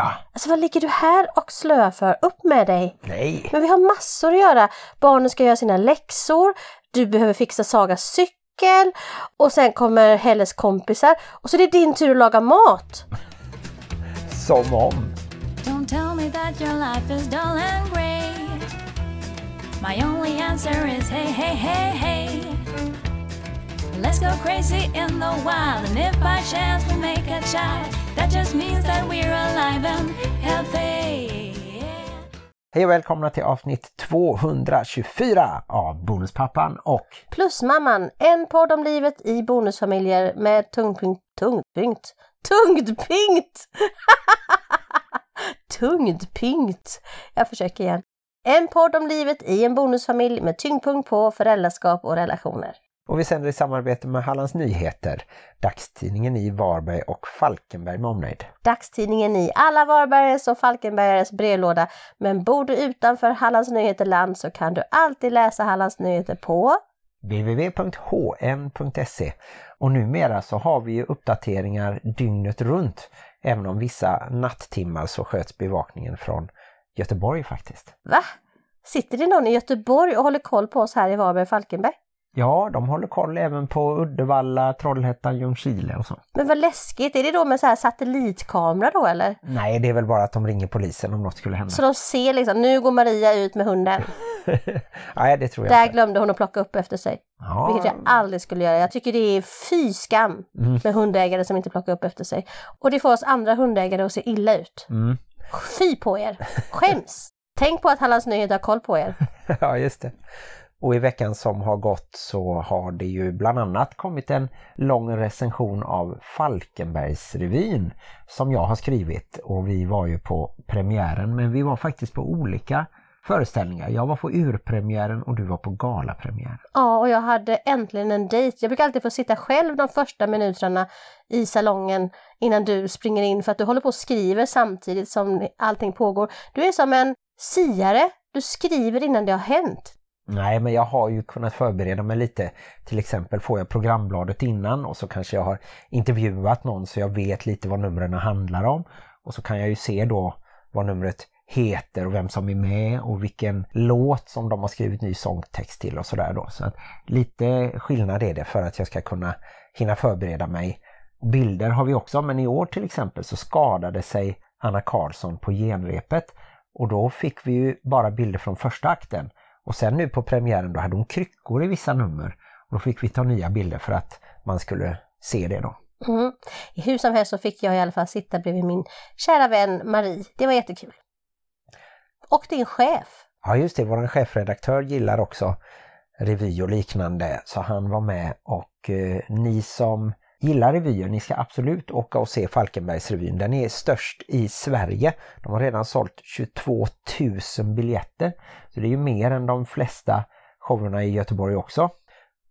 Ja. Alltså vad ligger du här och slöar för? Upp med dig! Nej. Men vi har massor att göra. Barnen ska göra sina läxor, du behöver fixa Sagas cykel och sen kommer Helles kompisar och så är det din tur att laga mat. Som om. Don't tell me that your life is dull and grey. My only answer is hey, hey, hey, hey. Let's go crazy in the wild, and if by chance we make a child, that just means that we're alive and healthy. Hej och välkomna till avsnitt 224 av Bonuspappan och Plusmamman, en podd om livet i bonusfamiljer med tungpunkt, tungpunkt, tungdpunkt! tungdpunkt! Jag försöker igen. En podd om livet i en bonusfamilj med tyngdpunkt på föräldraskap och relationer. Och vi sänder i samarbete med Hallands Nyheter, dagstidningen i Varberg och Falkenberg med omnejd. Dagstidningen i alla Varbergs och Falkenbergares brevlåda. Men bor du utanför Hallands Nyheterland så kan du alltid läsa Hallands Nyheter på www.hn.se och numera så har vi ju uppdateringar dygnet runt. Även om vissa natttimmar så sköts bevakningen från Göteborg faktiskt. Va? Sitter det någon i Göteborg och håller koll på oss här i Varberg och Falkenberg? Ja, de håller koll även på Uddevalla, Trollhättan, Ljungskile och så. Men vad läskigt, är det då med så här satellitkamera då eller? Nej, det är väl bara att de ringer polisen om något skulle hända. Så de ser liksom, nu går Maria ut med hunden. Nej, det tror jag Där inte. glömde hon att plocka upp efter sig. Ja, Vilket jag aldrig skulle göra. Jag tycker det är fy skam Mm. med hundägare som inte plockar upp efter sig. Och det får oss andra hundägare att se illa ut. Mm. Fy på er! Skäms! Tänk på att Hallands Nyheter har koll på er. ja, just det. Och i veckan som har gått så har det ju bland annat kommit en lång recension av Falkenbergsrevyn som jag har skrivit och vi var ju på premiären men vi var faktiskt på olika föreställningar. Jag var på urpremiären och du var på galapremiären. Ja, och jag hade äntligen en dejt. Jag brukar alltid få sitta själv de första minuterna i salongen innan du springer in för att du håller på och skriver samtidigt som allting pågår. Du är som en siare. Du skriver innan det har hänt. Nej, men jag har ju kunnat förbereda mig lite. Till exempel får jag programbladet innan och så kanske jag har intervjuat någon så jag vet lite vad numren handlar om. Och så kan jag ju se då vad numret heter och vem som är med och vilken låt som de har skrivit ny sångtext till och sådär då. Så att lite skillnad är det för att jag ska kunna hinna förbereda mig. Bilder har vi också, men i år till exempel så skadade sig Anna Karlsson på genrepet och då fick vi ju bara bilder från första akten. Och sen nu på premiären då hade hon kryckor i vissa nummer. Och då fick vi ta nya bilder för att man skulle se det då. Mm. I hur som helst så fick jag i alla fall sitta bredvid min kära vän Marie. Det var jättekul. Och din chef. Ja just det, vår chefredaktör gillar också revy och liknande så han var med och eh, ni som gillar revyer, ni ska absolut åka och se Falkenbergsrevyn. Den är störst i Sverige. De har redan sålt 22 000 biljetter. Så det är ju mer än de flesta showerna i Göteborg också.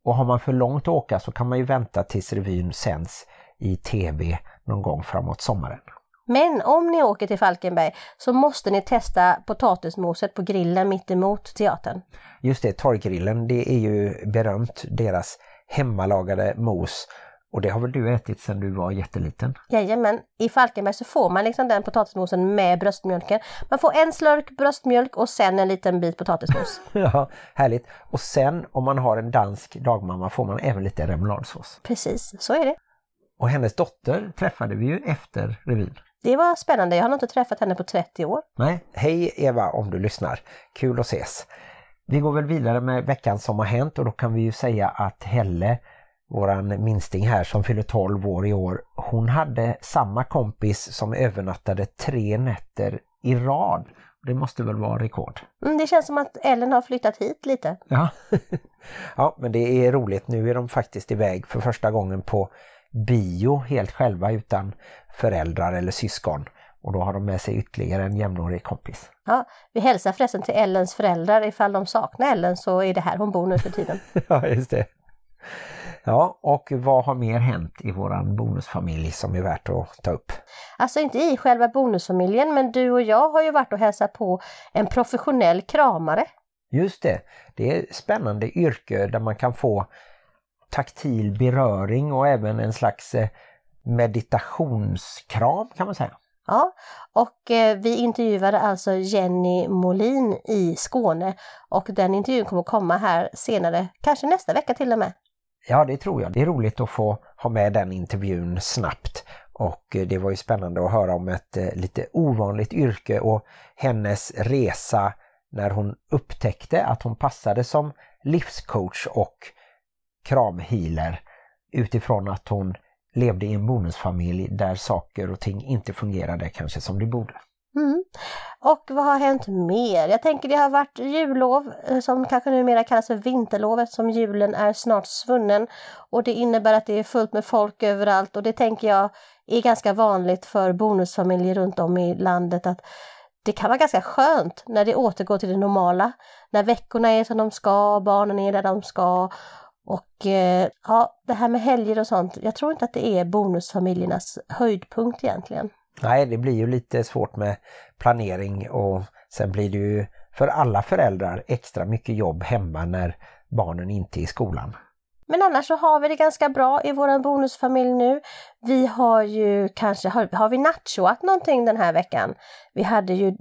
Och har man för långt att åka så kan man ju vänta tills revyn sänds i tv någon gång framåt sommaren. Men om ni åker till Falkenberg så måste ni testa potatismoset på grillen mitt emot teatern. Just det, torggrillen, det är ju berömt, deras hemmalagade mos. Och det har väl du ätit sedan du var jätteliten? Jajamän, i Falkenberg så får man liksom den potatismosen med bröstmjölken. Man får en slurk bröstmjölk och sen en liten bit potatismos. ja, härligt. Och sen om man har en dansk dagmamma får man även lite remouladsås. Precis, så är det. Och hennes dotter träffade vi ju efter revyn. Det var spännande, jag har nog inte träffat henne på 30 år. Nej, hej Eva om du lyssnar. Kul att ses. Vi går väl vidare med veckan som har hänt och då kan vi ju säga att Helle, våran minsting här som fyller 12 år i år, hon hade samma kompis som övernattade tre nätter i rad. Det måste väl vara rekord. Mm, det känns som att Ellen har flyttat hit lite. Ja. ja, men det är roligt. Nu är de faktiskt iväg för första gången på bio helt själva utan föräldrar eller syskon. Och då har de med sig ytterligare en jämnårig kompis. Ja, vi hälsar förresten till Ellens föräldrar ifall de saknar Ellen så är det här hon bor nu för tiden. ja, just det. Ja, och vad har mer hänt i våran bonusfamilj som är värt att ta upp? Alltså inte i själva bonusfamiljen men du och jag har ju varit och hälsat på en professionell kramare. Just det, det är ett spännande yrke där man kan få taktil beröring och även en slags eh, meditationskram kan man säga. Ja, och eh, vi intervjuade alltså Jenny Molin i Skåne och den intervjun kommer komma här senare, kanske nästa vecka till och med. Ja, det tror jag. Det är roligt att få ha med den intervjun snabbt. Och eh, det var ju spännande att höra om ett eh, lite ovanligt yrke och hennes resa när hon upptäckte att hon passade som livscoach och kramhealer utifrån att hon levde i en bonusfamilj där saker och ting inte fungerade kanske som det borde. Mm. Och vad har hänt mer? Jag tänker det har varit jullov eh, som kanske numera kallas för vinterlovet som julen är snart svunnen och det innebär att det är fullt med folk överallt och det tänker jag är ganska vanligt för bonusfamiljer runt om i landet att det kan vara ganska skönt när det återgår till det normala. När veckorna är som de ska, barnen är där de ska och eh, ja, det här med helger och sånt, jag tror inte att det är bonusfamiljernas höjdpunkt egentligen. Nej, det blir ju lite svårt med planering och sen blir det ju för alla föräldrar extra mycket jobb hemma när barnen inte är i skolan. Men annars så har vi det ganska bra i våran bonusfamilj nu. Vi har ju kanske, har, har vi nachoat någonting den här veckan? Vi hade ju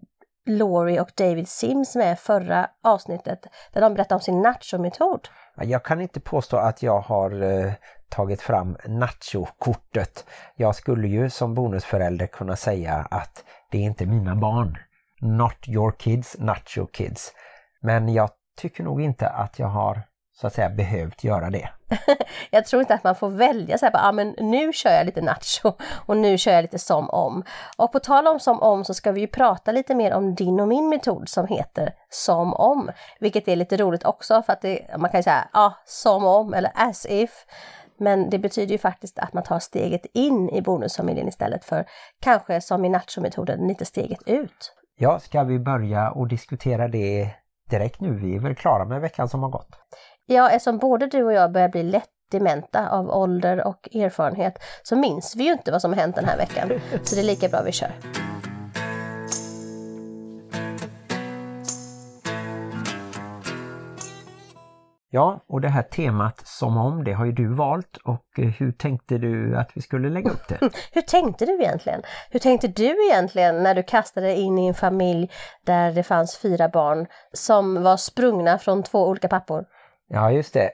Laurie och David Sims med förra avsnittet där de berättade om sin nachometod. Jag kan inte påstå att jag har eh, tagit fram nachokortet. Jag skulle ju som bonusförälder kunna säga att det är inte mina barn. Not your kids, nacho kids. Men jag tycker nog inte att jag har så att säga behövt göra det. jag tror inte att man får välja så här, ah, men nu kör jag lite nacho och nu kör jag lite som om. Och på tal om som om så ska vi ju prata lite mer om din och min metod som heter som om. Vilket är lite roligt också för att det, man kan ju säga ja, ah, som om eller as if. Men det betyder ju faktiskt att man tar steget in i bonusfamiljen istället för kanske som i nacho-metoden lite steget ut. Ja, ska vi börja och diskutera det direkt nu? Vi är väl klara med veckan som har gått. Ja, eftersom både du och jag börjar bli lätt dementa av ålder och erfarenhet så minns vi ju inte vad som har hänt den här veckan. Så det är lika bra vi kör. Ja, och det här temat som om, det har ju du valt och eh, hur tänkte du att vi skulle lägga upp det? hur tänkte du egentligen? Hur tänkte du egentligen när du kastade in i en familj där det fanns fyra barn som var sprungna från två olika pappor? Ja, just det.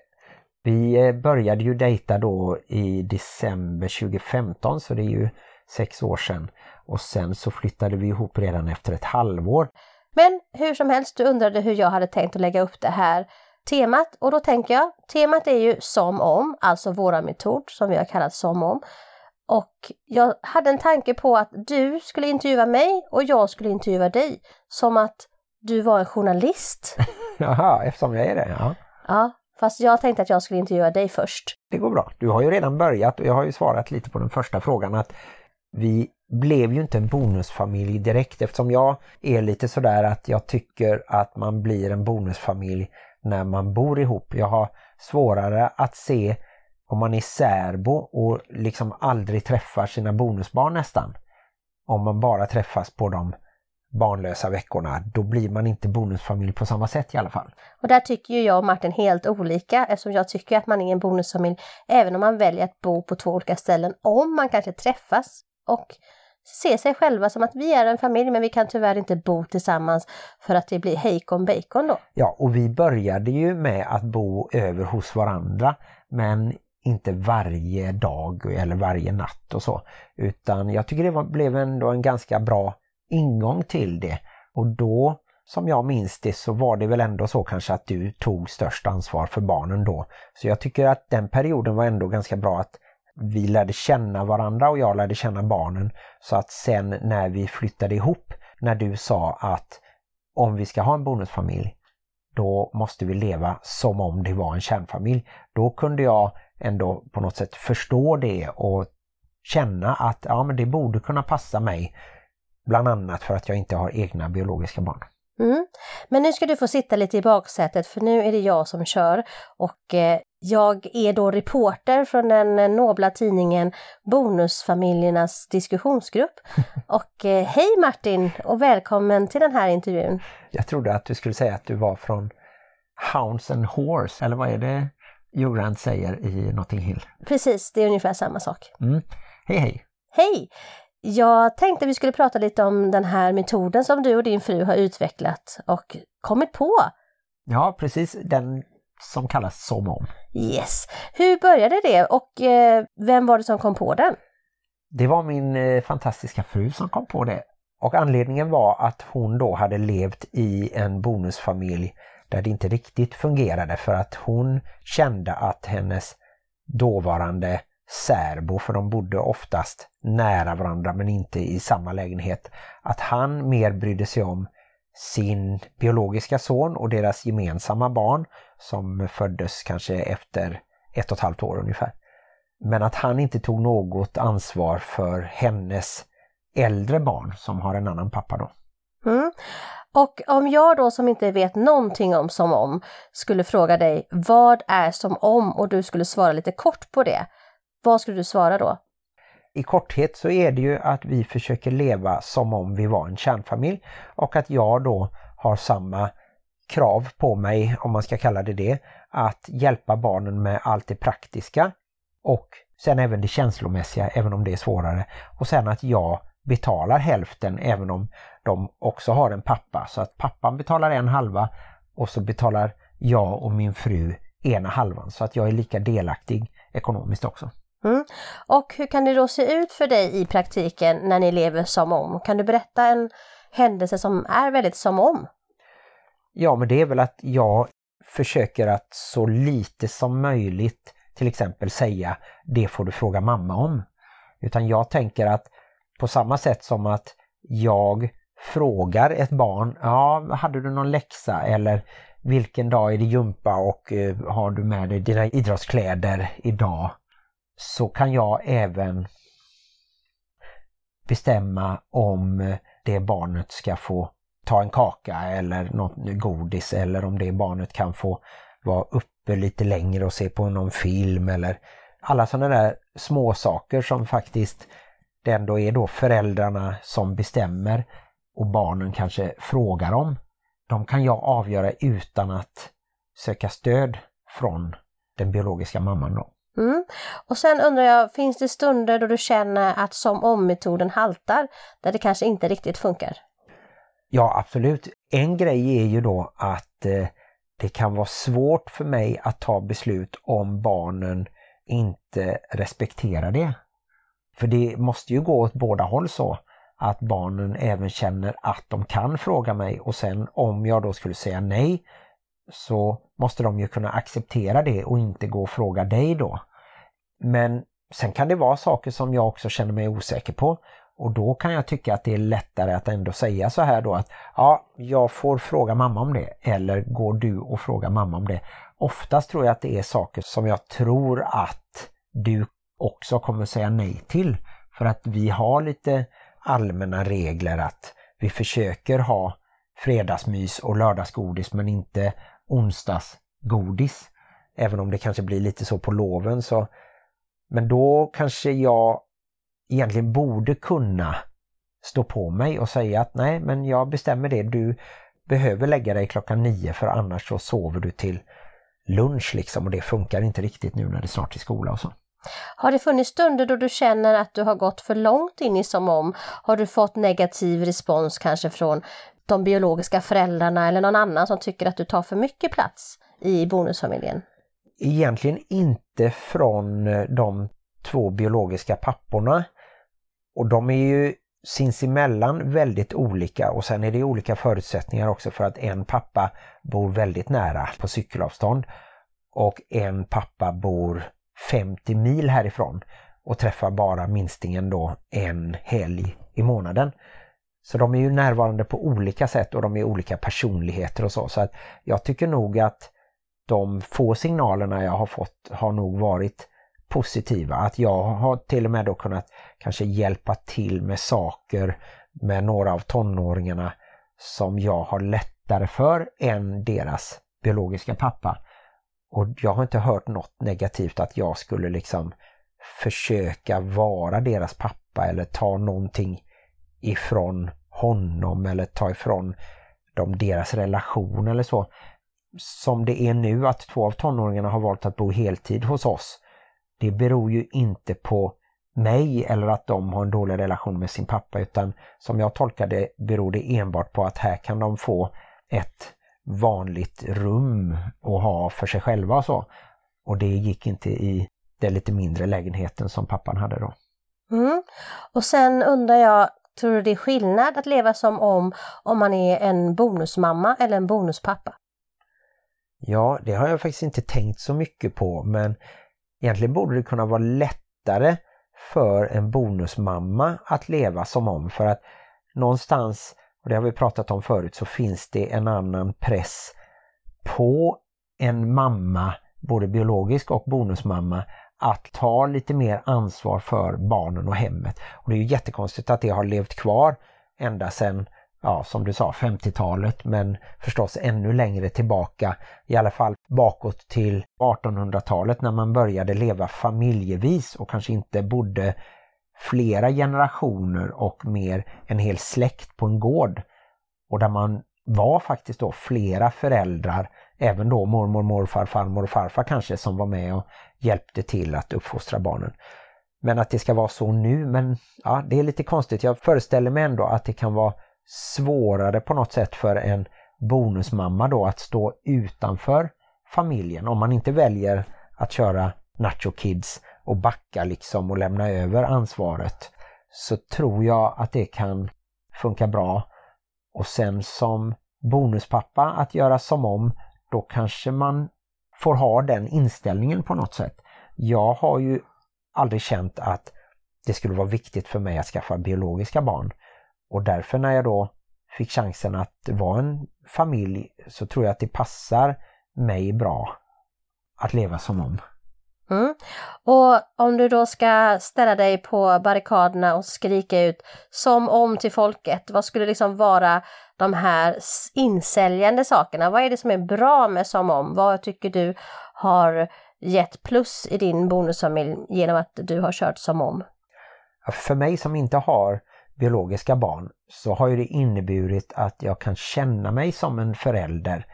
Vi eh, började ju dejta då i december 2015 så det är ju sex år sedan. Och sen så flyttade vi ihop redan efter ett halvår. Men hur som helst, du undrade hur jag hade tänkt att lägga upp det här temat och då tänker jag, temat är ju som om, alltså våra metod som vi har kallat som om. Och jag hade en tanke på att du skulle intervjua mig och jag skulle intervjua dig. Som att du var en journalist. Jaha, eftersom jag är det, ja. Ja, fast jag tänkte att jag skulle intervjua dig först. Det går bra. Du har ju redan börjat och jag har ju svarat lite på den första frågan att vi blev ju inte en bonusfamilj direkt eftersom jag är lite sådär att jag tycker att man blir en bonusfamilj när man bor ihop. Jag har svårare att se om man är särbo och liksom aldrig träffar sina bonusbarn nästan. Om man bara träffas på de barnlösa veckorna, då blir man inte bonusfamilj på samma sätt i alla fall. Och där tycker ju jag och Martin helt olika eftersom jag tycker att man är en bonusfamilj även om man väljer att bo på två olika ställen, om man kanske träffas och se sig själva som att vi är en familj men vi kan tyvärr inte bo tillsammans för att det blir hejkon bacon då. Ja, och vi började ju med att bo över hos varandra men inte varje dag eller varje natt och så. Utan jag tycker det var, blev ändå en ganska bra ingång till det. Och då, som jag minns det, så var det väl ändå så kanske att du tog störst ansvar för barnen då. Så jag tycker att den perioden var ändå ganska bra att vi lärde känna varandra och jag lärde känna barnen. Så att sen när vi flyttade ihop, när du sa att om vi ska ha en bonusfamilj, då måste vi leva som om det var en kärnfamilj. Då kunde jag ändå på något sätt förstå det och känna att ja, men det borde kunna passa mig. Bland annat för att jag inte har egna biologiska barn. Mm. Men nu ska du få sitta lite i baksätet för nu är det jag som kör och eh, jag är då reporter från den nobla tidningen Bonusfamiljernas diskussionsgrupp. Och eh, hej Martin och välkommen till den här intervjun. Jag trodde att du skulle säga att du var från Hounds and Horse, eller vad är det Hugh säger i Notting Hill? Precis, det är ungefär samma sak. Mm. Hej hej! Hej! Jag tänkte vi skulle prata lite om den här metoden som du och din fru har utvecklat och kommit på. Ja, precis. Den som kallas som om. Yes. Hur började det och eh, vem var det som kom på den? Det var min eh, fantastiska fru som kom på det. Och anledningen var att hon då hade levt i en bonusfamilj där det inte riktigt fungerade för att hon kände att hennes dåvarande särbo, för de bodde oftast nära varandra men inte i samma lägenhet, att han mer brydde sig om sin biologiska son och deras gemensamma barn som föddes kanske efter ett och ett halvt år ungefär. Men att han inte tog något ansvar för hennes äldre barn som har en annan pappa då. Mm. Och om jag då som inte vet någonting om som om skulle fråga dig vad är som om och du skulle svara lite kort på det. Vad skulle du svara då? I korthet så är det ju att vi försöker leva som om vi var en kärnfamilj och att jag då har samma krav på mig, om man ska kalla det det, att hjälpa barnen med allt det praktiska och sen även det känslomässiga, även om det är svårare. Och sen att jag betalar hälften även om de också har en pappa. Så att pappan betalar en halva och så betalar jag och min fru ena halvan så att jag är lika delaktig ekonomiskt också. Mm. Och hur kan det då se ut för dig i praktiken när ni lever som om? Kan du berätta en händelse som är väldigt som om? Ja, men det är väl att jag försöker att så lite som möjligt till exempel säga det får du fråga mamma om. Utan jag tänker att på samma sätt som att jag frågar ett barn, ja, hade du någon läxa eller vilken dag är det jumpa och eh, har du med dig dina idrottskläder idag? Så kan jag även bestämma om det barnet ska få ta en kaka eller något godis eller om det barnet kan få vara uppe lite längre och se på någon film eller alla sådana där små saker som faktiskt det ändå är då föräldrarna som bestämmer och barnen kanske frågar om. De kan jag avgöra utan att söka stöd från den biologiska mamman då. Mm. Och sen undrar jag, finns det stunder då du känner att som om-metoden haltar, där det kanske inte riktigt funkar? Ja, absolut. En grej är ju då att eh, det kan vara svårt för mig att ta beslut om barnen inte respekterar det. För det måste ju gå åt båda håll så att barnen även känner att de kan fråga mig och sen om jag då skulle säga nej så måste de ju kunna acceptera det och inte gå och fråga dig då. Men sen kan det vara saker som jag också känner mig osäker på och då kan jag tycka att det är lättare att ändå säga så här då att ja, jag får fråga mamma om det eller går du och frågar mamma om det. Oftast tror jag att det är saker som jag tror att du också kommer säga nej till. För att vi har lite allmänna regler att vi försöker ha fredagsmys och lördagsgodis men inte onsdagsgodis. Även om det kanske blir lite så på loven så men då kanske jag egentligen borde kunna stå på mig och säga att nej men jag bestämmer det, du behöver lägga dig klockan nio för annars så sover du till lunch liksom och det funkar inte riktigt nu när det snart är skola och så. Har det funnits stunder då du känner att du har gått för långt in i som om? Har du fått negativ respons kanske från de biologiska föräldrarna eller någon annan som tycker att du tar för mycket plats i bonusfamiljen? Egentligen inte från eh, de två biologiska papporna. Och de är ju sinsemellan väldigt olika och sen är det olika förutsättningar också för att en pappa bor väldigt nära på cykelavstånd och en pappa bor 50 mil härifrån och träffar bara minstingen då en helg i månaden. Så de är ju närvarande på olika sätt och de är olika personligheter och så. Så att jag tycker nog att de få signalerna jag har fått har nog varit positiva. Att jag har till och med då kunnat kanske hjälpa till med saker med några av tonåringarna som jag har lättare för än deras biologiska pappa. Och jag har inte hört något negativt att jag skulle liksom försöka vara deras pappa eller ta någonting ifrån honom eller ta ifrån dem deras relation eller så. Som det är nu att två av tonåringarna har valt att bo heltid hos oss. Det beror ju inte på mig eller att de har en dålig relation med sin pappa utan som jag tolkar det beror det enbart på att här kan de få ett vanligt rum att ha för sig själva och så. Och det gick inte i den lite mindre lägenheten som pappan hade då. Mm. Och sen undrar jag, tror du det är skillnad att leva som om, om man är en bonusmamma eller en bonuspappa? Ja, det har jag faktiskt inte tänkt så mycket på men egentligen borde det kunna vara lättare för en bonusmamma att leva som om för att någonstans, och det har vi pratat om förut, så finns det en annan press på en mamma, både biologisk och bonusmamma, att ta lite mer ansvar för barnen och hemmet. Och det är ju jättekonstigt att det har levt kvar ända sedan, ja som du sa, 50-talet men förstås ännu längre tillbaka, i alla fall bakåt till 1800-talet när man började leva familjevis och kanske inte bodde flera generationer och mer en hel släkt på en gård. Och där man var faktiskt då flera föräldrar, även då mormor, morfar, farmor och farfar kanske som var med och hjälpte till att uppfostra barnen. Men att det ska vara så nu, men ja, det är lite konstigt. Jag föreställer mig ändå att det kan vara svårare på något sätt för en bonusmamma då att stå utanför familjen om man inte väljer att köra Nacho Kids och backa liksom och lämna över ansvaret så tror jag att det kan funka bra. Och sen som bonuspappa att göra som om, då kanske man får ha den inställningen på något sätt. Jag har ju aldrig känt att det skulle vara viktigt för mig att skaffa biologiska barn. Och därför när jag då fick chansen att vara en familj så tror jag att det passar mig bra att leva som om. Mm. Och om du då ska ställa dig på barrikaderna och skrika ut som om till folket, vad skulle liksom vara de här insäljande sakerna? Vad är det som är bra med som om? Vad tycker du har gett plus i din bonusfamilj genom att du har kört som om? För mig som inte har biologiska barn så har ju det inneburit att jag kan känna mig som en förälder.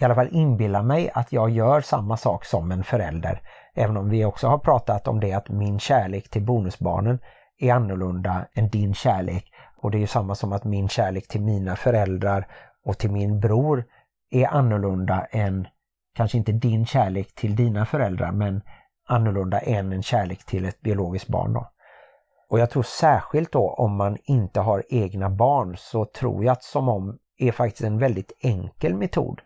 I alla fall inbilla mig att jag gör samma sak som en förälder. Även om vi också har pratat om det att min kärlek till bonusbarnen är annorlunda än din kärlek. Och det är ju samma som att min kärlek till mina föräldrar och till min bror är annorlunda än, kanske inte din kärlek till dina föräldrar, men annorlunda än en kärlek till ett biologiskt barn. Då. Och jag tror särskilt då om man inte har egna barn så tror jag att som om är faktiskt en väldigt enkel metod.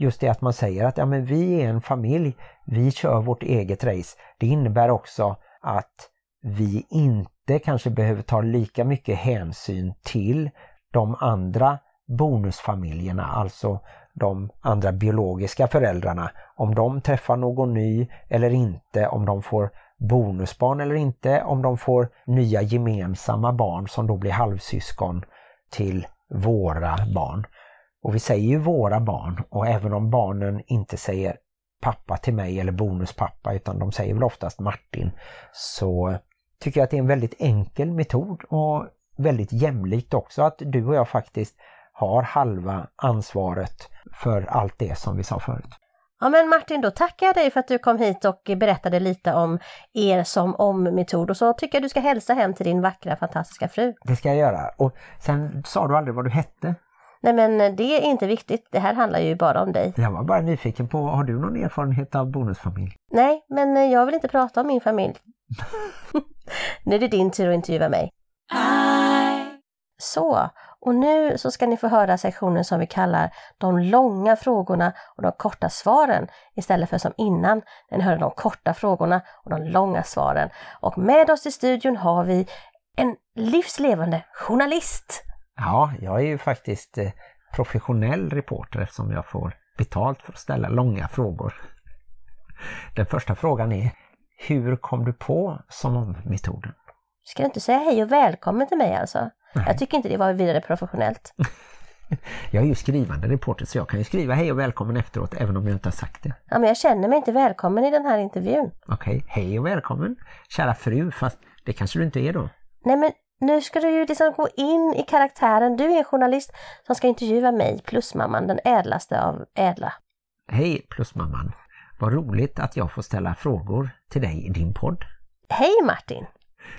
Just det att man säger att ja, men vi är en familj, vi kör vårt eget race. Det innebär också att vi inte kanske behöver ta lika mycket hänsyn till de andra bonusfamiljerna, alltså de andra biologiska föräldrarna. Om de träffar någon ny eller inte, om de får bonusbarn eller inte, om de får nya gemensamma barn som då blir halvsyskon till våra barn. Och vi säger ju våra barn och även om barnen inte säger pappa till mig eller bonuspappa utan de säger väl oftast Martin så tycker jag att det är en väldigt enkel metod och väldigt jämlikt också att du och jag faktiskt har halva ansvaret för allt det som vi sa förut. Ja men Martin, då tackar jag dig för att du kom hit och berättade lite om er som om-metod och så tycker jag du ska hälsa hem till din vackra fantastiska fru. Det ska jag göra. Och sen sa du aldrig vad du hette? Nej men det är inte viktigt, det här handlar ju bara om dig. Jag var bara nyfiken på, har du någon erfarenhet av bonusfamilj? Nej, men jag vill inte prata om min familj. nu är det din tur att intervjua mig. Så, och nu så ska ni få höra sektionen som vi kallar de långa frågorna och de korta svaren istället för som innan, när ni hörde de korta frågorna och de långa svaren. Och med oss i studion har vi en livslevande journalist. Ja, jag är ju faktiskt eh, professionell reporter eftersom jag får betalt för att ställa långa frågor. Den första frågan är, hur kom du på som om-metoden? Ska du inte säga hej och välkommen till mig alltså? Nej. Jag tycker inte det var vidare professionellt. jag är ju skrivande reporter så jag kan ju skriva hej och välkommen efteråt även om jag inte har sagt det. Ja, men jag känner mig inte välkommen i den här intervjun. Okej, okay. hej och välkommen kära fru, fast det kanske du inte är då. Nej, men nu ska du ju liksom gå in i karaktären. Du är en journalist som ska intervjua mig, plusmamman, den ädlaste av ädla. Hej plusmamman! Vad roligt att jag får ställa frågor till dig i din podd. Hej Martin!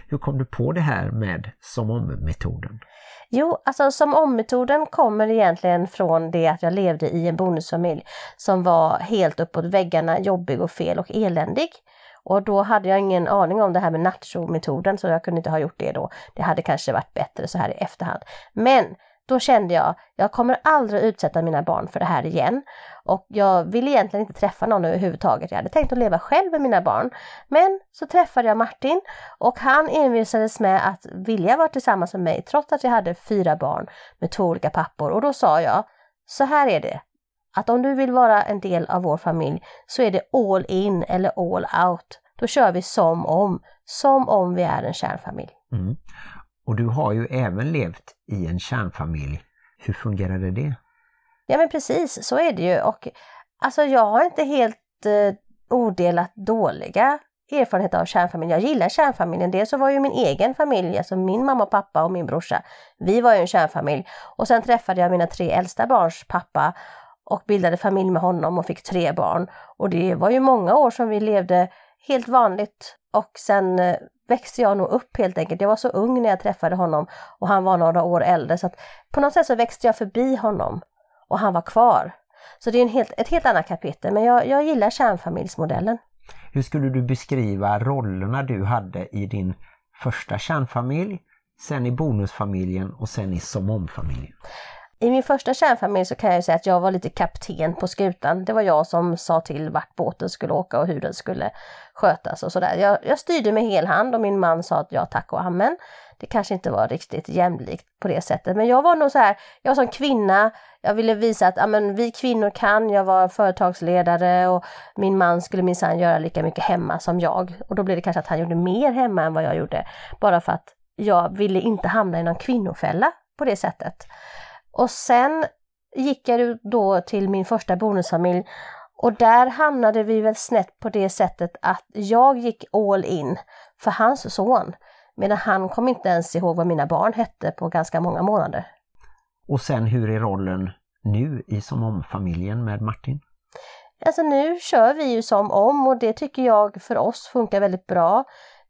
Hur kom du på det här med som om-metoden? Jo, alltså som om-metoden kommer egentligen från det att jag levde i en bonusfamilj som var helt uppåt väggarna, jobbig och fel och eländig. Och då hade jag ingen aning om det här med nacho-metoden så jag kunde inte ha gjort det då. Det hade kanske varit bättre så här i efterhand. Men då kände jag, jag kommer aldrig utsätta mina barn för det här igen. Och jag ville egentligen inte träffa någon överhuvudtaget. Jag hade tänkt att leva själv med mina barn. Men så träffade jag Martin och han envisades med att vilja vara tillsammans med mig trots att jag hade fyra barn med två olika pappor. Och då sa jag, så här är det. Att om du vill vara en del av vår familj så är det all in eller all out. Då kör vi som om, som om vi är en kärnfamilj. Mm. Och du har ju även levt i en kärnfamilj. Hur fungerade det? Ja men precis, så är det ju. Och alltså jag har inte helt eh, odelat dåliga erfarenheter av kärnfamiljen. Jag gillar kärnfamiljen. Dels så var ju min egen familj, alltså min mamma och pappa och min brorsa. Vi var ju en kärnfamilj. Och sen träffade jag mina tre äldsta barns pappa och bildade familj med honom och fick tre barn. Och det var ju många år som vi levde helt vanligt och sen eh, växte jag nog upp helt enkelt. Jag var så ung när jag träffade honom och han var några år äldre så att på något sätt så växte jag förbi honom och han var kvar. Så det är en helt, ett helt annat kapitel men jag, jag gillar kärnfamiljsmodellen. Hur skulle du beskriva rollerna du hade i din första kärnfamilj, sen i bonusfamiljen och sen i som om-familjen? I min första kärnfamilj så kan jag säga att jag var lite kapten på skutan. Det var jag som sa till vart båten skulle åka och hur den skulle skötas och sådär. Jag, jag styrde med hel hand och min man sa att ja tack och amen. Det kanske inte var riktigt jämlikt på det sättet, men jag var nog så här, jag som kvinna, jag ville visa att amen, vi kvinnor kan, jag var företagsledare och min man skulle minsann göra lika mycket hemma som jag. Och då blev det kanske att han gjorde mer hemma än vad jag gjorde, bara för att jag ville inte hamna i någon kvinnofälla på det sättet. Och sen gick jag då till min första bonusfamilj och där hamnade vi väl snett på det sättet att jag gick all in för hans son. Medan han kom inte ens ihåg vad mina barn hette på ganska många månader. Och sen hur är rollen nu i Som om-familjen med Martin? Alltså nu kör vi ju som om och det tycker jag för oss funkar väldigt bra.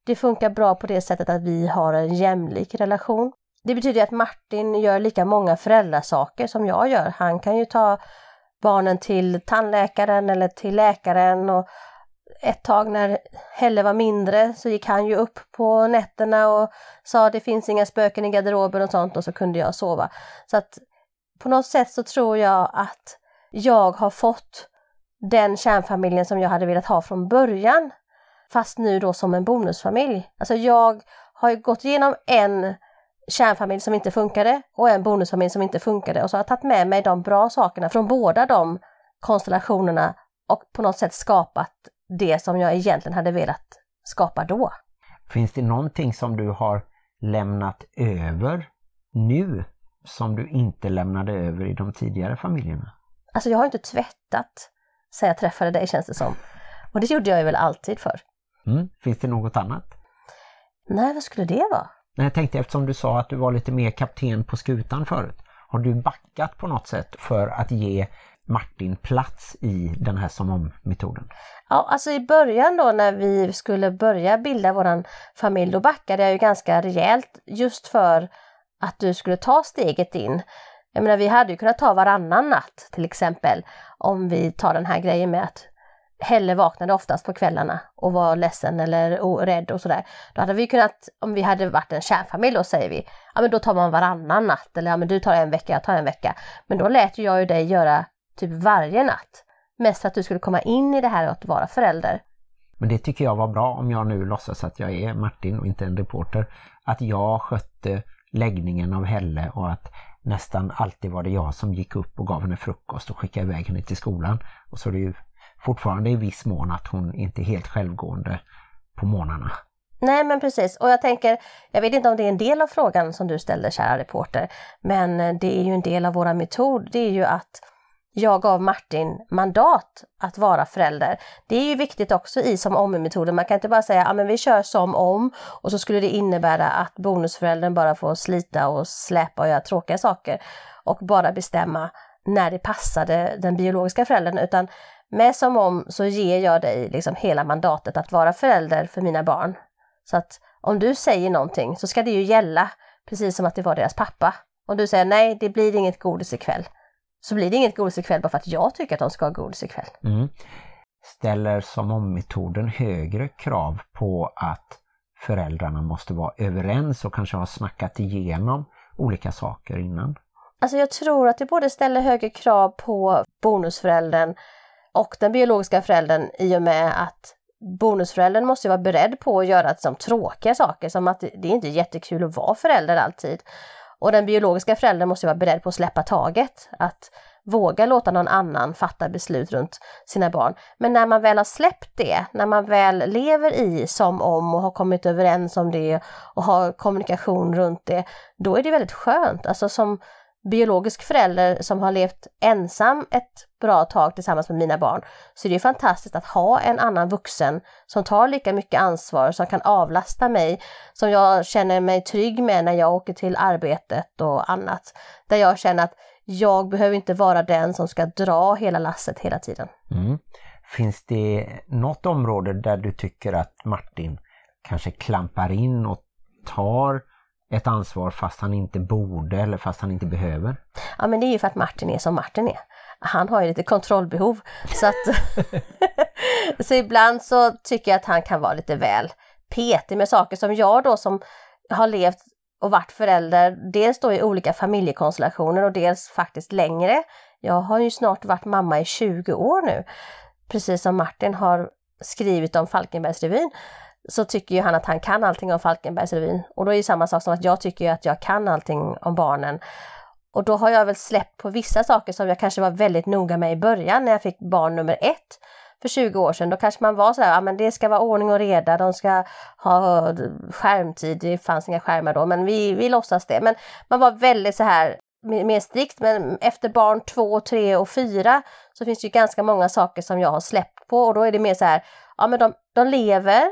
Det funkar bra på det sättet att vi har en jämlik relation. Det betyder att Martin gör lika många föräldrasaker som jag gör. Han kan ju ta barnen till tandläkaren eller till läkaren och ett tag när Helle var mindre så gick han ju upp på nätterna och sa det finns inga spöken i garderoben och sånt och så kunde jag sova. Så att på något sätt så tror jag att jag har fått den kärnfamiljen som jag hade velat ha från början. Fast nu då som en bonusfamilj. Alltså jag har ju gått igenom en kärnfamilj som inte funkade och en bonusfamilj som inte funkade och så har jag tagit med mig de bra sakerna från båda de konstellationerna och på något sätt skapat det som jag egentligen hade velat skapa då. Finns det någonting som du har lämnat över nu som du inte lämnade över i de tidigare familjerna? Alltså jag har inte tvättat sen jag träffade dig känns det som. Och det gjorde jag väl alltid för. Mm. Finns det något annat? Nej, vad skulle det vara? Men jag tänkte eftersom du sa att du var lite mer kapten på skutan förut. Har du backat på något sätt för att ge Martin plats i den här som om-metoden? Ja, alltså i början då när vi skulle börja bilda våran familj, då backade jag ju ganska rejält just för att du skulle ta steget in. Jag menar, vi hade ju kunnat ta varannan natt till exempel om vi tar den här grejen med att Helle vaknade oftast på kvällarna och var ledsen eller rädd och sådär. Då hade vi kunnat, om vi hade varit en kärnfamilj då säger vi, ja men då tar man varannan natt eller ja men du tar en vecka, jag tar en vecka. Men då lät jag ju dig göra typ varje natt. Mest för att du skulle komma in i det här att vara förälder. Men det tycker jag var bra om jag nu låtsas att jag är Martin och inte en reporter. Att jag skötte läggningen av Helle och att nästan alltid var det jag som gick upp och gav henne frukost och skickade iväg henne till skolan. Och så är det ju fortfarande i viss mån att hon inte är helt självgående på morgnarna. Nej men precis och jag tänker, jag vet inte om det är en del av frågan som du ställde kära reporter, men det är ju en del av våra metod, det är ju att jag gav Martin mandat att vara förälder. Det är ju viktigt också i som om-metoden. Man kan inte bara säga att vi kör som om och så skulle det innebära att bonusföräldern bara får slita och släpa och göra tråkiga saker och bara bestämma när det passade den biologiska föräldern utan med som om så ger jag dig liksom hela mandatet att vara förälder för mina barn. Så att om du säger någonting så ska det ju gälla precis som att det var deras pappa. Om du säger nej, det blir inget godis ikväll. Så blir det inget godis ikväll bara för att jag tycker att de ska ha godis ikväll. Mm. Ställer som om metoden högre krav på att föräldrarna måste vara överens och kanske ha snackat igenom olika saker innan? Alltså jag tror att det både ställer högre krav på bonusföräldern och den biologiska föräldern i och med att bonusföräldern måste vara beredd på att göra som tråkiga saker, som att det är inte jättekul att vara förälder alltid. Och den biologiska föräldern måste vara beredd på att släppa taget, att våga låta någon annan fatta beslut runt sina barn. Men när man väl har släppt det, när man väl lever i som om och har kommit överens om det och har kommunikation runt det, då är det väldigt skönt. Alltså som biologisk förälder som har levt ensam ett bra tag tillsammans med mina barn så är det fantastiskt att ha en annan vuxen som tar lika mycket ansvar, som kan avlasta mig, som jag känner mig trygg med när jag åker till arbetet och annat. Där jag känner att jag behöver inte vara den som ska dra hela lasset hela tiden. Mm. Finns det något område där du tycker att Martin kanske klampar in och tar ett ansvar fast han inte borde eller fast han inte behöver? Ja men det är ju för att Martin är som Martin är. Han har ju lite kontrollbehov. Så, att så ibland så tycker jag att han kan vara lite väl petig med saker som jag då som har levt och varit förälder, dels då i olika familjekonstellationer och dels faktiskt längre. Jag har ju snart varit mamma i 20 år nu. Precis som Martin har skrivit om Falkenbergsrevyn så tycker ju han att han kan allting om Falkenbergsrevyn. Och då är det samma sak som att jag tycker att jag kan allting om barnen. Och då har jag väl släppt på vissa saker som jag kanske var väldigt noga med i början när jag fick barn nummer ett för 20 år sedan. Då kanske man var så här, ja men det ska vara ordning och reda, de ska ha skärmtid, det fanns inga skärmar då, men vi, vi låtsas det. Men man var väldigt så här mer strikt, men efter barn två, tre och fyra så finns det ju ganska många saker som jag har släppt på och då är det mer så här, ja men de, de lever,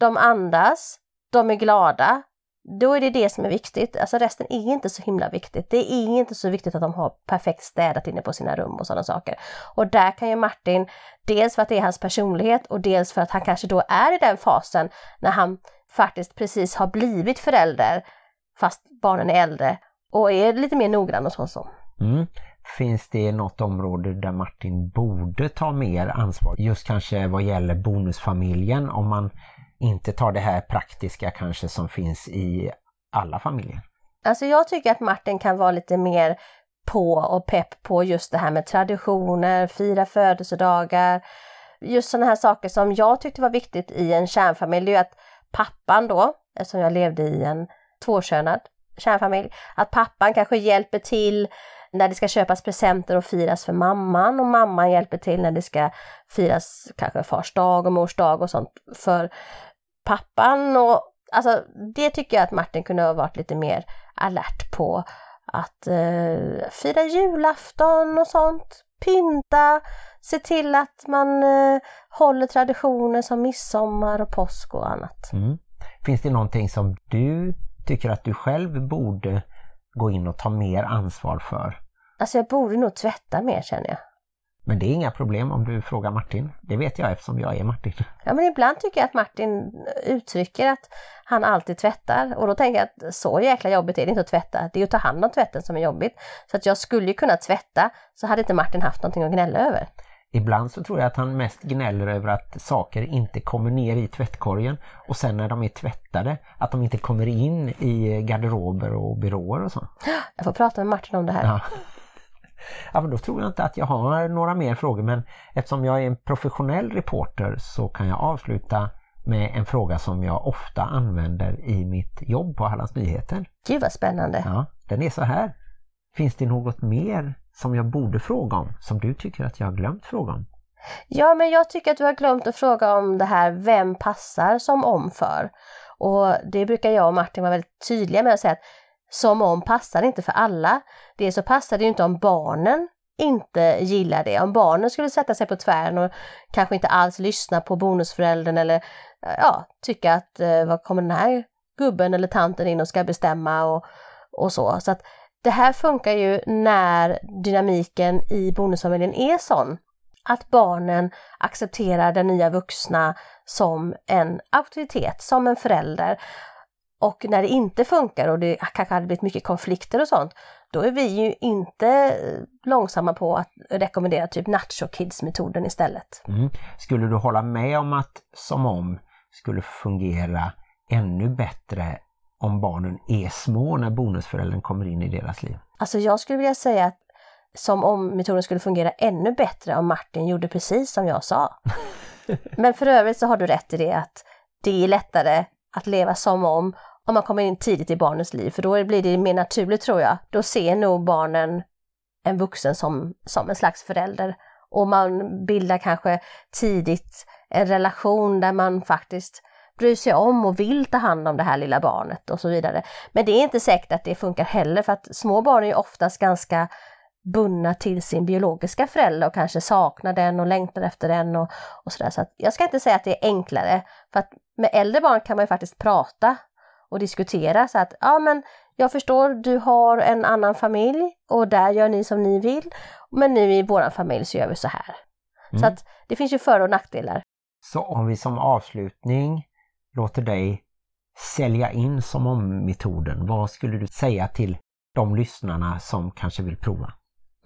de andas, de är glada. Då är det det som är viktigt. Alltså resten är inte så himla viktigt. Det är inte så viktigt att de har perfekt städat inne på sina rum och sådana saker. Och där kan ju Martin, dels för att det är hans personlighet och dels för att han kanske då är i den fasen när han faktiskt precis har blivit förälder fast barnen är äldre och är lite mer noggrann och så. så. Mm. Finns det något område där Martin borde ta mer ansvar? Just kanske vad gäller bonusfamiljen om man inte tar det här praktiska kanske som finns i alla familjer. Alltså jag tycker att Martin kan vara lite mer på och pepp på just det här med traditioner, fira födelsedagar. Just sådana här saker som jag tyckte var viktigt i en kärnfamilj, det är att pappan då, eftersom jag levde i en tvåkönad kärnfamilj, att pappan kanske hjälper till när det ska köpas presenter och firas för mamman och mamman hjälper till när det ska firas kanske fars dag och mors dag och sånt för pappan och alltså det tycker jag att Martin kunde ha varit lite mer alert på. Att eh, fira julafton och sånt, pynta, se till att man eh, håller traditioner som midsommar och påsk och annat. Mm. Finns det någonting som du tycker att du själv borde gå in och ta mer ansvar för? Alltså jag borde nog tvätta mer känner jag. Men det är inga problem om du frågar Martin. Det vet jag eftersom jag är Martin. Ja men ibland tycker jag att Martin uttrycker att han alltid tvättar och då tänker jag att så jäkla jobbigt är det inte att tvätta. Det är att ta hand om tvätten som är jobbigt. Så att jag skulle ju kunna tvätta så hade inte Martin haft någonting att gnälla över. Ibland så tror jag att han mest gnäller över att saker inte kommer ner i tvättkorgen och sen när de är tvättade att de inte kommer in i garderober och byråer och så. Jag får prata med Martin om det här. Ja. Ja, men då tror jag inte att jag har några mer frågor men eftersom jag är en professionell reporter så kan jag avsluta med en fråga som jag ofta använder i mitt jobb på Hallands Nyheter. Gud vad spännande! Ja, den är så här. Finns det något mer som jag borde fråga om som du tycker att jag har glömt fråga om? Ja, men jag tycker att du har glömt att fråga om det här vem passar som om för. Och det brukar jag och Martin vara väldigt tydliga med att säga att som om passar inte för alla. Det så passar det ju inte om barnen inte gillar det. Om barnen skulle sätta sig på tvären och kanske inte alls lyssna på bonusföräldern eller eh, ja, tycka att eh, vad kommer den här gubben eller tanten in och ska bestämma och, och så. Så att det här funkar ju när dynamiken i bonusfamiljen är sån att barnen accepterar den nya vuxna som en auktoritet, som en förälder. Och när det inte funkar och det kanske hade blivit mycket konflikter och sånt, då är vi ju inte långsamma på att rekommendera typ Nacho Kids-metoden istället. Mm. Skulle du hålla med om att som om skulle fungera ännu bättre om barnen är små när bonusföräldern kommer in i deras liv? Alltså jag skulle vilja säga att som om metoden skulle fungera ännu bättre om Martin gjorde precis som jag sa. Men för övrigt så har du rätt i det att det är lättare att leva som om om man kommer in tidigt i barnens liv, för då blir det mer naturligt tror jag. Då ser nog barnen en vuxen som, som en slags förälder och man bildar kanske tidigt en relation där man faktiskt bryr sig om och vill ta hand om det här lilla barnet och så vidare. Men det är inte säkert att det funkar heller för att små barn är ju oftast ganska bundna till sin biologiska förälder och kanske saknar den och längtar efter den och, och sådär. Så jag ska inte säga att det är enklare, för att med äldre barn kan man ju faktiskt prata och diskutera så att ja men jag förstår, du har en annan familj och där gör ni som ni vill, men nu i våran familj så gör vi så här. Mm. Så att det finns ju för och nackdelar. Så om vi som avslutning låter dig sälja in som om metoden, vad skulle du säga till de lyssnarna som kanske vill prova?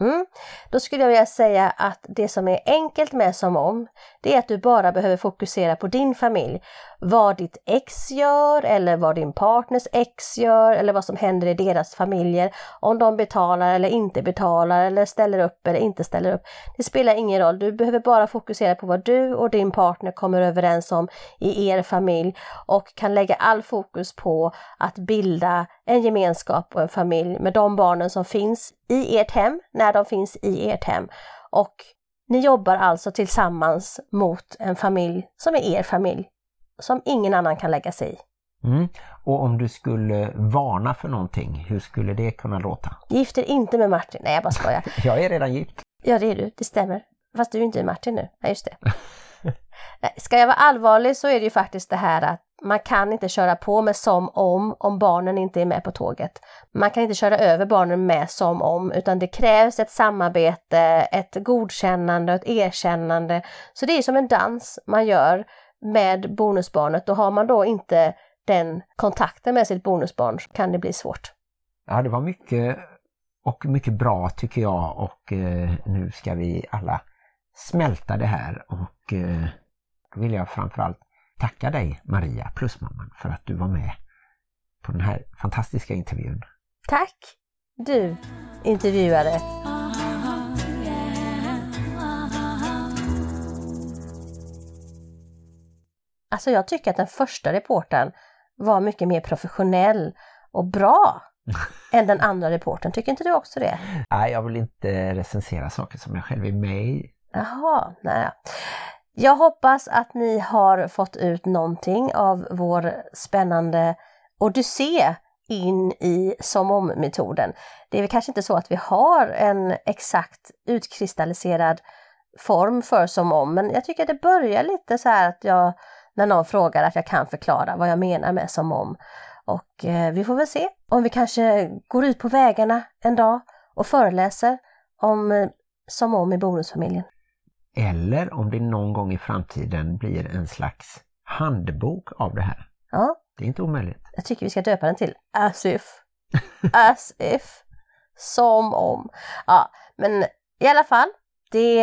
Mm. Då skulle jag vilja säga att det som är enkelt med som om, det är att du bara behöver fokusera på din familj. Vad ditt ex gör eller vad din partners ex gör eller vad som händer i deras familjer. Om de betalar eller inte betalar eller ställer upp eller inte ställer upp. Det spelar ingen roll, du behöver bara fokusera på vad du och din partner kommer överens om i er familj och kan lägga all fokus på att bilda en gemenskap och en familj med de barnen som finns i ert hem när de finns i ert hem. Och ni jobbar alltså tillsammans mot en familj som är er familj, som ingen annan kan lägga sig i. Mm. Och om du skulle varna för någonting, hur skulle det kunna låta? Gift er inte med Martin. Nej, jag bara skojar. jag är redan gift. Ja, det är du. Det stämmer. Fast du är inte Martin nu. Nej, just det. Ska jag vara allvarlig så är det ju faktiskt det här att man kan inte köra på med som om, om barnen inte är med på tåget. Man kan inte köra över barnen med som om, utan det krävs ett samarbete, ett godkännande, ett erkännande. Så det är som en dans man gör med bonusbarnet och har man då inte den kontakten med sitt bonusbarn så kan det bli svårt. Ja, det var mycket och mycket bra tycker jag och eh, nu ska vi alla smälta det här och eh, då vill jag framförallt tacka dig Maria Plusmamman för att du var med på den här fantastiska intervjun. Tack du intervjuare! Alltså jag tycker att den första reporten var mycket mer professionell och bra än den andra reporten. Tycker inte du också det? Nej, jag vill inte recensera saker som jag själv är med i. Jaha, nej. Jag hoppas att ni har fått ut någonting av vår spännande odyssé in i som om-metoden. Det är väl kanske inte så att vi har en exakt utkristalliserad form för som om, men jag tycker det börjar lite så här att jag, när någon frågar, att jag kan förklara vad jag menar med som om. Och eh, vi får väl se om vi kanske går ut på vägarna en dag och föreläser om eh, som om i bonusfamiljen. Eller om det någon gång i framtiden blir en slags handbok av det här. Ja. Det är inte omöjligt. Jag tycker vi ska döpa den till As if. As if. Som om. Ja, men i alla fall. Det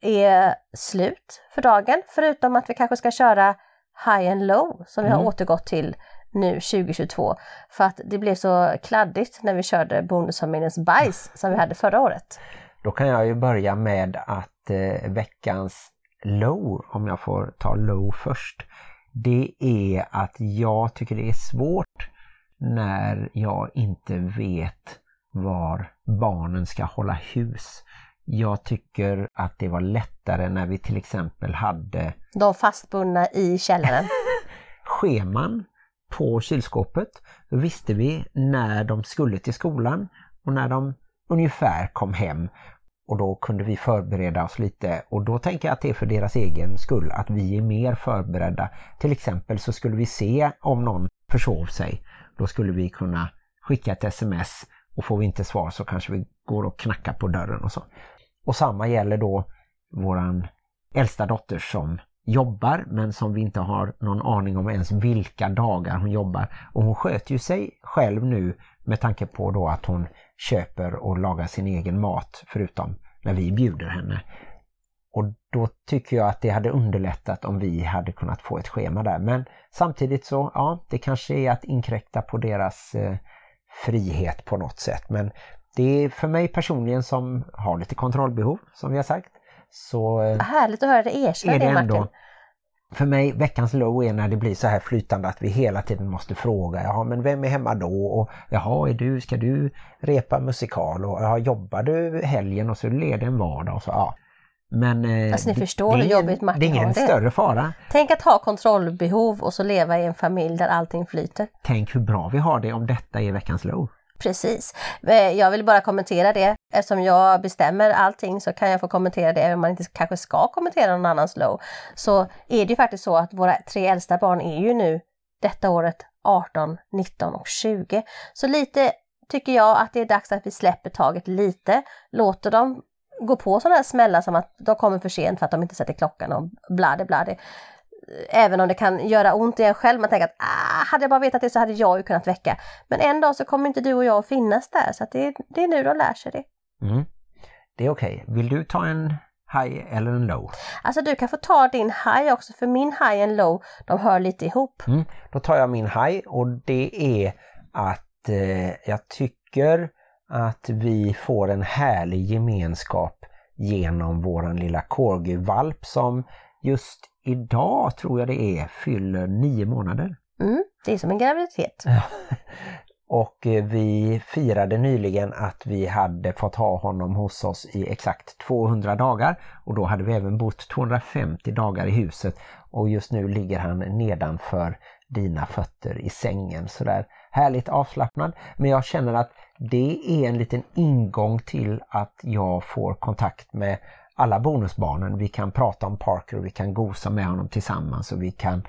är slut för dagen. Förutom att vi kanske ska köra High and Low som vi har mm. återgått till nu 2022. För att det blev så kladdigt när vi körde Bonusfamiljens bajs som vi hade förra året. Då kan jag ju börja med att eh, veckans low, om jag får ta low först, det är att jag tycker det är svårt när jag inte vet var barnen ska hålla hus. Jag tycker att det var lättare när vi till exempel hade De fastbundna i källaren. scheman på kylskåpet. Då visste vi när de skulle till skolan och när de ungefär kom hem och då kunde vi förbereda oss lite och då tänker jag att det är för deras egen skull att vi är mer förberedda. Till exempel så skulle vi se om någon försov sig. Då skulle vi kunna skicka ett sms och får vi inte svar så kanske vi går och knackar på dörren och så. Och samma gäller då våran äldsta dotter som jobbar men som vi inte har någon aning om ens vilka dagar hon jobbar. Och hon sköter ju sig själv nu med tanke på då att hon köper och lagar sin egen mat förutom när vi bjuder henne. Och då tycker jag att det hade underlättat om vi hade kunnat få ett schema där. Men samtidigt så, ja, det kanske är att inkräkta på deras eh, frihet på något sätt. Men det är för mig personligen som har lite kontrollbehov, som vi har sagt. Så eh, Härligt att höra dig erkänna det ändå, Martin. För mig veckans low är när det blir så här flytande att vi hela tiden måste fråga, ja men vem är hemma då? Och jaha, är du, ska du repa musikal? Och ja, jobbar du helgen? Och så leder en vardag och så, ja. Men Alltså, ni det- förstår det är hur jobbigt Martin Det är ingen större fara. Tänk att ha kontrollbehov och så leva i en familj där allting flyter. Tänk hur bra vi har det om detta är veckans low. Precis. Eh, jag vill bara kommentera det. Eftersom jag bestämmer allting så kan jag få kommentera det, även om man inte kanske ska kommentera någon annans low. Så är det ju faktiskt så att våra tre äldsta barn är ju nu detta året 18, 19 och 20. Så lite tycker jag att det är dags att vi släpper taget lite, låter dem gå på sådana här smällar som att de kommer för sent för att de inte sätter klockan och blade blade. Även om det kan göra ont i en själv, man tänker att ah, hade jag bara vetat det så hade jag ju kunnat väcka. Men en dag så kommer inte du och jag att finnas där, så det, det är nu de lär sig det. Mm. Det är okej. Vill du ta en high eller en low? Alltså du kan få ta din high också, för min high och low, de hör lite ihop. Mm. Då tar jag min high och det är att eh, jag tycker att vi får en härlig gemenskap genom våran lilla corgi-valp som just idag tror jag det är fyller nio månader. Mm, det är som en graviditet. Och eh, vi firade nyligen att vi hade fått ha honom hos oss i exakt 200 dagar och då hade vi även bott 250 dagar i huset och just nu ligger han nedanför dina fötter i sängen sådär härligt avslappnad. Men jag känner att det är en liten ingång till att jag får kontakt med alla bonusbarnen. Vi kan prata om Parker och vi kan gosa med honom tillsammans och vi kan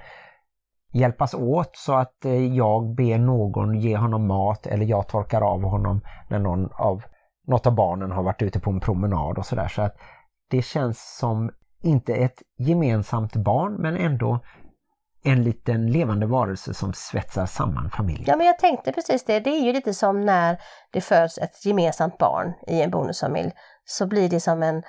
hjälpas åt så att eh, jag ber någon ge honom mat eller jag torkar av honom när någon av, något av barnen har varit ute på en promenad och sådär. Så att det känns som inte ett gemensamt barn men ändå en liten levande varelse som svetsar samman familjen. Ja, men jag tänkte precis det. Det är ju lite som när det föds ett gemensamt barn i en bonusfamilj. Så blir det som en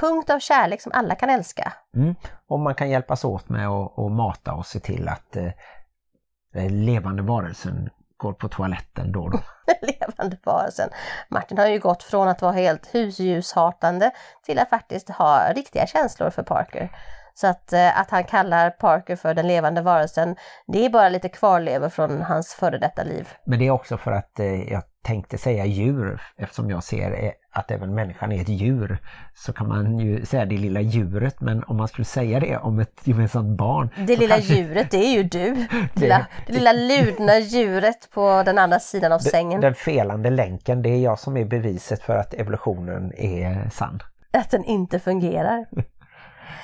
punkt av kärlek som alla kan älska. Mm. Och man kan hjälpas åt med att, mata och se till att eh, levande varelsen går på toaletten då och då. levande varelsen. Martin har ju gått från att vara helt husljushatande till att faktiskt ha riktiga känslor för Parker. Så att, eh, att han kallar Parker för den levande varelsen, det är bara lite kvarlever från hans före detta liv. Men det är också för att eh, jag tänkte säga djur eftersom jag ser eh, att även människan är ett djur så kan man ju säga det lilla djuret men om man skulle säga det om ett gemensamt barn Det lilla kanske- djuret, det är ju du. Det lilla, det lilla ludna djuret på den andra sidan av sängen. Den felande länken, det är jag som är beviset för att evolutionen är sann. Att den inte fungerar.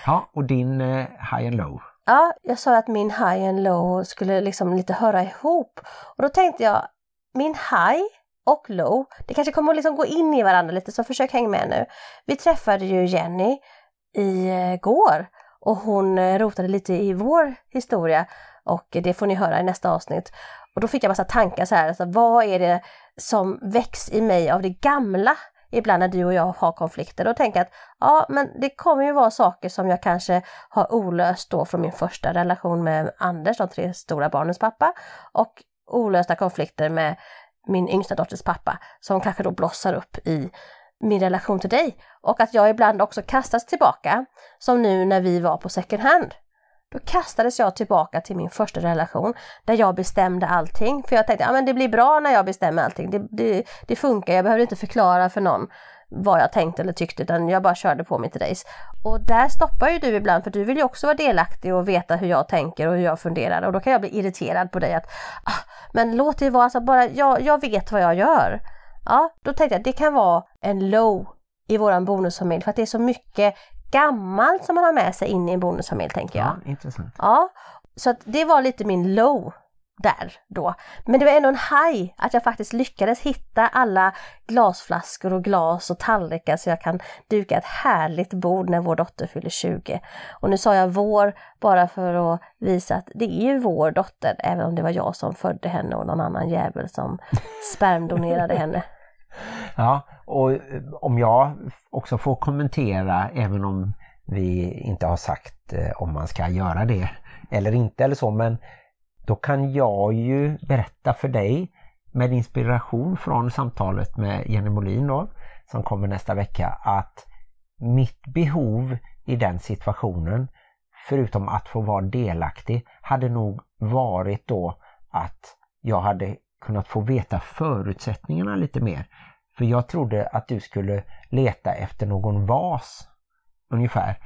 Ja, och din eh, high and low. Ja, jag sa att min high and low skulle liksom lite höra ihop. Och då tänkte jag, min high och low, det kanske kommer att liksom gå in i varandra lite, så försök hänga med nu. Vi träffade ju Jenny igår och hon eh, rotade lite i vår historia och det får ni höra i nästa avsnitt. Och då fick jag massa tankar så här, alltså, vad är det som väcks i mig av det gamla ibland när du och jag har konflikter. Då tänker jag att ja, men det kommer ju vara saker som jag kanske har olöst då från min första relation med Anders, de tre stora barnens pappa, och olösta konflikter med min yngsta dotters pappa som kanske då blossar upp i min relation till dig. Och att jag ibland också kastas tillbaka, som nu när vi var på second hand. Då kastades jag tillbaka till min första relation där jag bestämde allting. För jag tänkte, ja men det blir bra när jag bestämmer allting. Det, det, det funkar, jag behöver inte förklara för någon vad jag tänkte eller tyckte utan jag bara körde på mitt race. Och där stoppar ju du ibland för du vill ju också vara delaktig och veta hur jag tänker och hur jag funderar och då kan jag bli irriterad på dig att ah, men låt det vara, alltså bara jag, jag vet vad jag gör. Ja, då tänkte jag att det kan vara en low i våran bonusfamilj för att det är så mycket gammalt som man har med sig in i en bonusfamilj tänker jag. Ja, intressant. Ja, så att det var lite min low. där då. Men det var ändå en haj att jag faktiskt lyckades hitta alla glasflaskor och glas och tallrikar så jag kan duka ett härligt bord när vår dotter fyller 20. Och nu sa jag vår bara för att visa att det är ju vår dotter, även om det var jag som födde henne och någon annan jävel som spermdonerade henne. Ja, och eh, om jag också får kommentera, även om vi inte har sagt eh, om man ska göra det eller inte eller så, men då kan jag ju berätta för dig med inspiration från samtalet med Jenny Molin då, som kommer nästa vecka, att mitt behov i den situationen, förutom att få vara delaktig, hade nog varit då att jag hade kunnat få veta förutsättningarna lite mer. För jag trodde att du skulle leta efter någon vas ungefär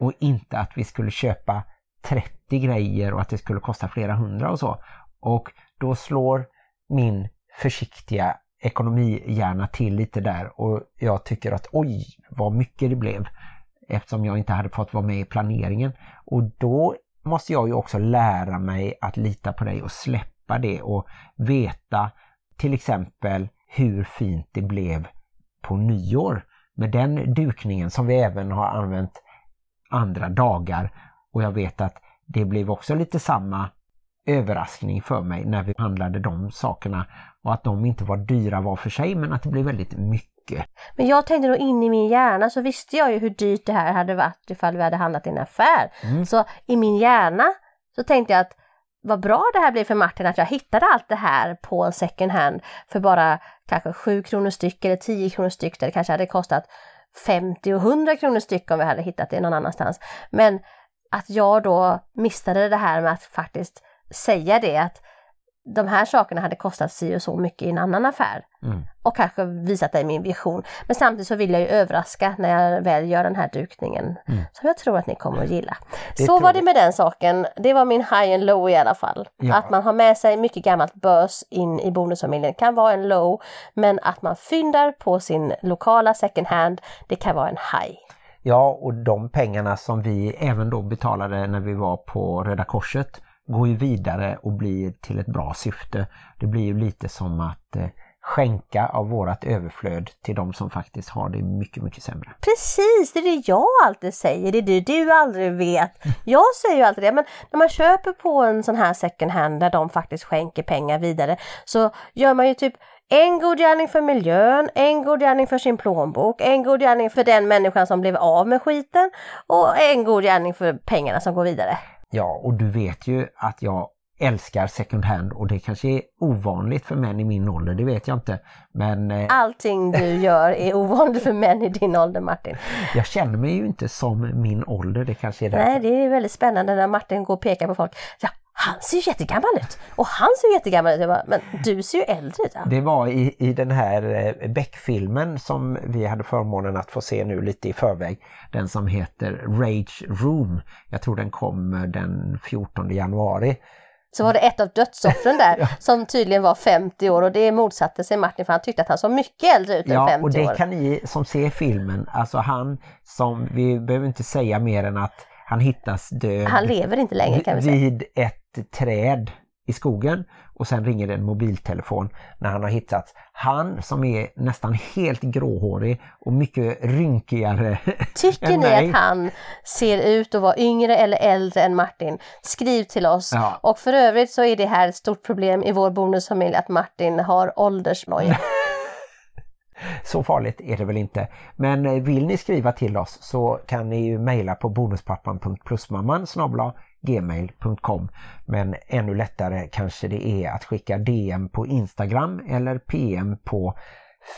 och inte att vi skulle köpa 30 grejer och att det skulle kosta flera hundra och så. Och då slår min försiktiga ekonomihjärna till lite där och jag tycker att oj vad mycket det blev eftersom jag inte hade fått vara med i planeringen. Och då måste jag ju också lära mig att lita på dig och släppa det och veta till exempel hur fint det blev på nyår med den dukningen som vi även har använt andra dagar och jag vet att det blev också lite samma överraskning för mig när vi handlade de sakerna och att de inte var dyra var för sig men att det blev väldigt mycket. Men jag tänkte då in i min hjärna så visste jag ju hur dyrt det här hade varit ifall vi hade handlat i en affär. Mm. Så i min hjärna så tänkte jag att vad bra det här blev för Martin att jag hittade allt det här på en second hand för bara kanske 7 kronor styck eller 10 kronor styck där det kanske hade kostat 50 och 100 kronor styck om vi hade hittat det någon annanstans. Men att jag då missade det här med att faktiskt säga det att de här sakerna hade kostat si och så mycket i en annan affär. Mm. Och kanske visat dig min vision. Men samtidigt så vill jag ju överraska när jag väl gör den här dukningen. Mm. Som jag tror att ni kommer att gilla. Det så var det med den saken. Det var min high and low i alla fall. Ja. Att man har med sig mycket gammalt bös in i bonusfamiljen kan vara en low. Men att man fyndar på sin lokala second hand, det kan vara en high. Ja, och de pengarna som vi även då betalade när vi var på Röda Korset går ju vidare och blir till ett bra syfte. Det blir ju lite som att eh, skänka av vårat överflöd till de som faktiskt har det mycket, mycket sämre. Precis, det är det jag alltid säger, det är det du aldrig vet. Jag säger ju alltid det, men när man köper på en sån här second hand där de faktiskt skänker pengar vidare så gör man ju typ en god gärning för miljön, en god gärning för sin plånbok, en god gärning för den människan som blev av med skiten och en god gärning för pengarna som går vidare. Ja, och du vet ju att jag älskar second hand och det kanske är ovanligt för män i min ålder, det vet jag inte. Men eh, Allting du gör är ovanligt för män i din ålder Martin. jag känner mig ju inte som min ålder, det kanske är därför. Nej, det är väldigt spännande när Martin går och pekar på folk. Ja, han ser ju jättegammal ut och han ser ju jättegammal ut. Jag bara, men du ser ju äldre ut. Ja. Det var i, i den här eh, Beck-filmen som vi hade förmånen att få se nu lite i förväg. Den som heter Rage Room. Jag tror den kom eh, den 14 januari. Så var det ett av dödsoffren där som tydligen var 50 år och det motsatte sig Martin för han tyckte att han såg mycket äldre ut än Ja, 50 och det år. kan ni som ser filmen, alltså han som, vi behöver inte säga mer än att han hittas död Han lever inte längre kan vi säga. vid ett träd i skogen och sen ringer en mobiltelefon när han har hittats. Han som är nästan helt gråhårig och mycket rynkigare Tycker än ni mig. att han ser ut att vara yngre eller äldre än Martin? Skriv till oss. Ja. Och för övrigt så är det här ett stort problem i vår bonusfamilj att Martin har åldersnoja. Så farligt är det väl inte. Men eh, vill ni skriva till oss så kan ni ju mejla på bonuspappan.plusmamman gmail.com Men ännu lättare kanske det är att skicka DM på Instagram eller PM på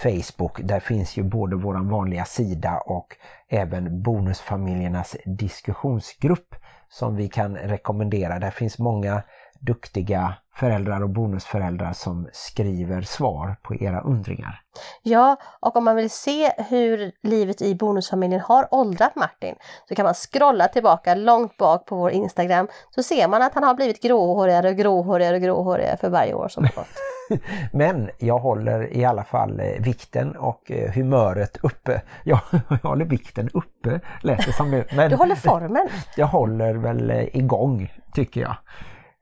Facebook. Där finns ju både våran vanliga sida och även bonusfamiljernas diskussionsgrupp som vi kan rekommendera. Där finns många duktiga föräldrar och bonusföräldrar som skriver svar på era undringar. Ja, och om man vill se hur livet i bonusfamiljen har åldrat Martin så kan man scrolla tillbaka långt bak på vår Instagram så ser man att han har blivit gråhårigare och gråhårigare och gråhårigare för varje år som gått. Men jag håller i alla fall eh, vikten och eh, humöret uppe. Jag, jag håller vikten uppe, lät det som nu. Men Du håller formen. jag håller väl eh, igång tycker jag.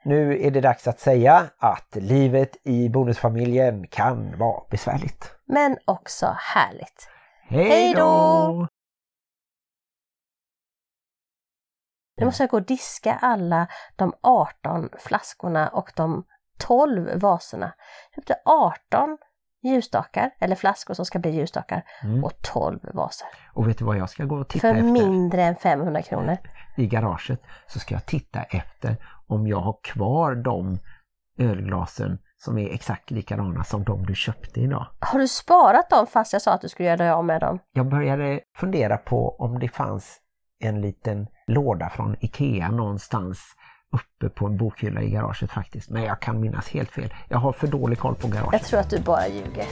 Nu är det dags att säga att livet i bonusfamiljen kan vara besvärligt. Men också härligt. Hej då! Nu måste jag gå och diska alla de 18 flaskorna och de 12 vaserna. Jag köpte 18 ljusstakar, eller flaskor som ska bli ljusstakar, Mm. och 12 vaser. Och vet du vad jag ska gå och titta För efter? mindre än 500 kronor. I garaget så ska jag titta efter om jag har kvar de ölglasen som är exakt likadana som de du köpte idag. Har du sparat dem fast jag sa att du skulle göra dig av med dem? Jag började fundera på om det fanns en liten låda från Ikea någonstans uppe på en bokhylla i garaget faktiskt. Men jag kan minnas helt fel. Jag har för dålig koll på garaget. Jag tror att du bara ljuger.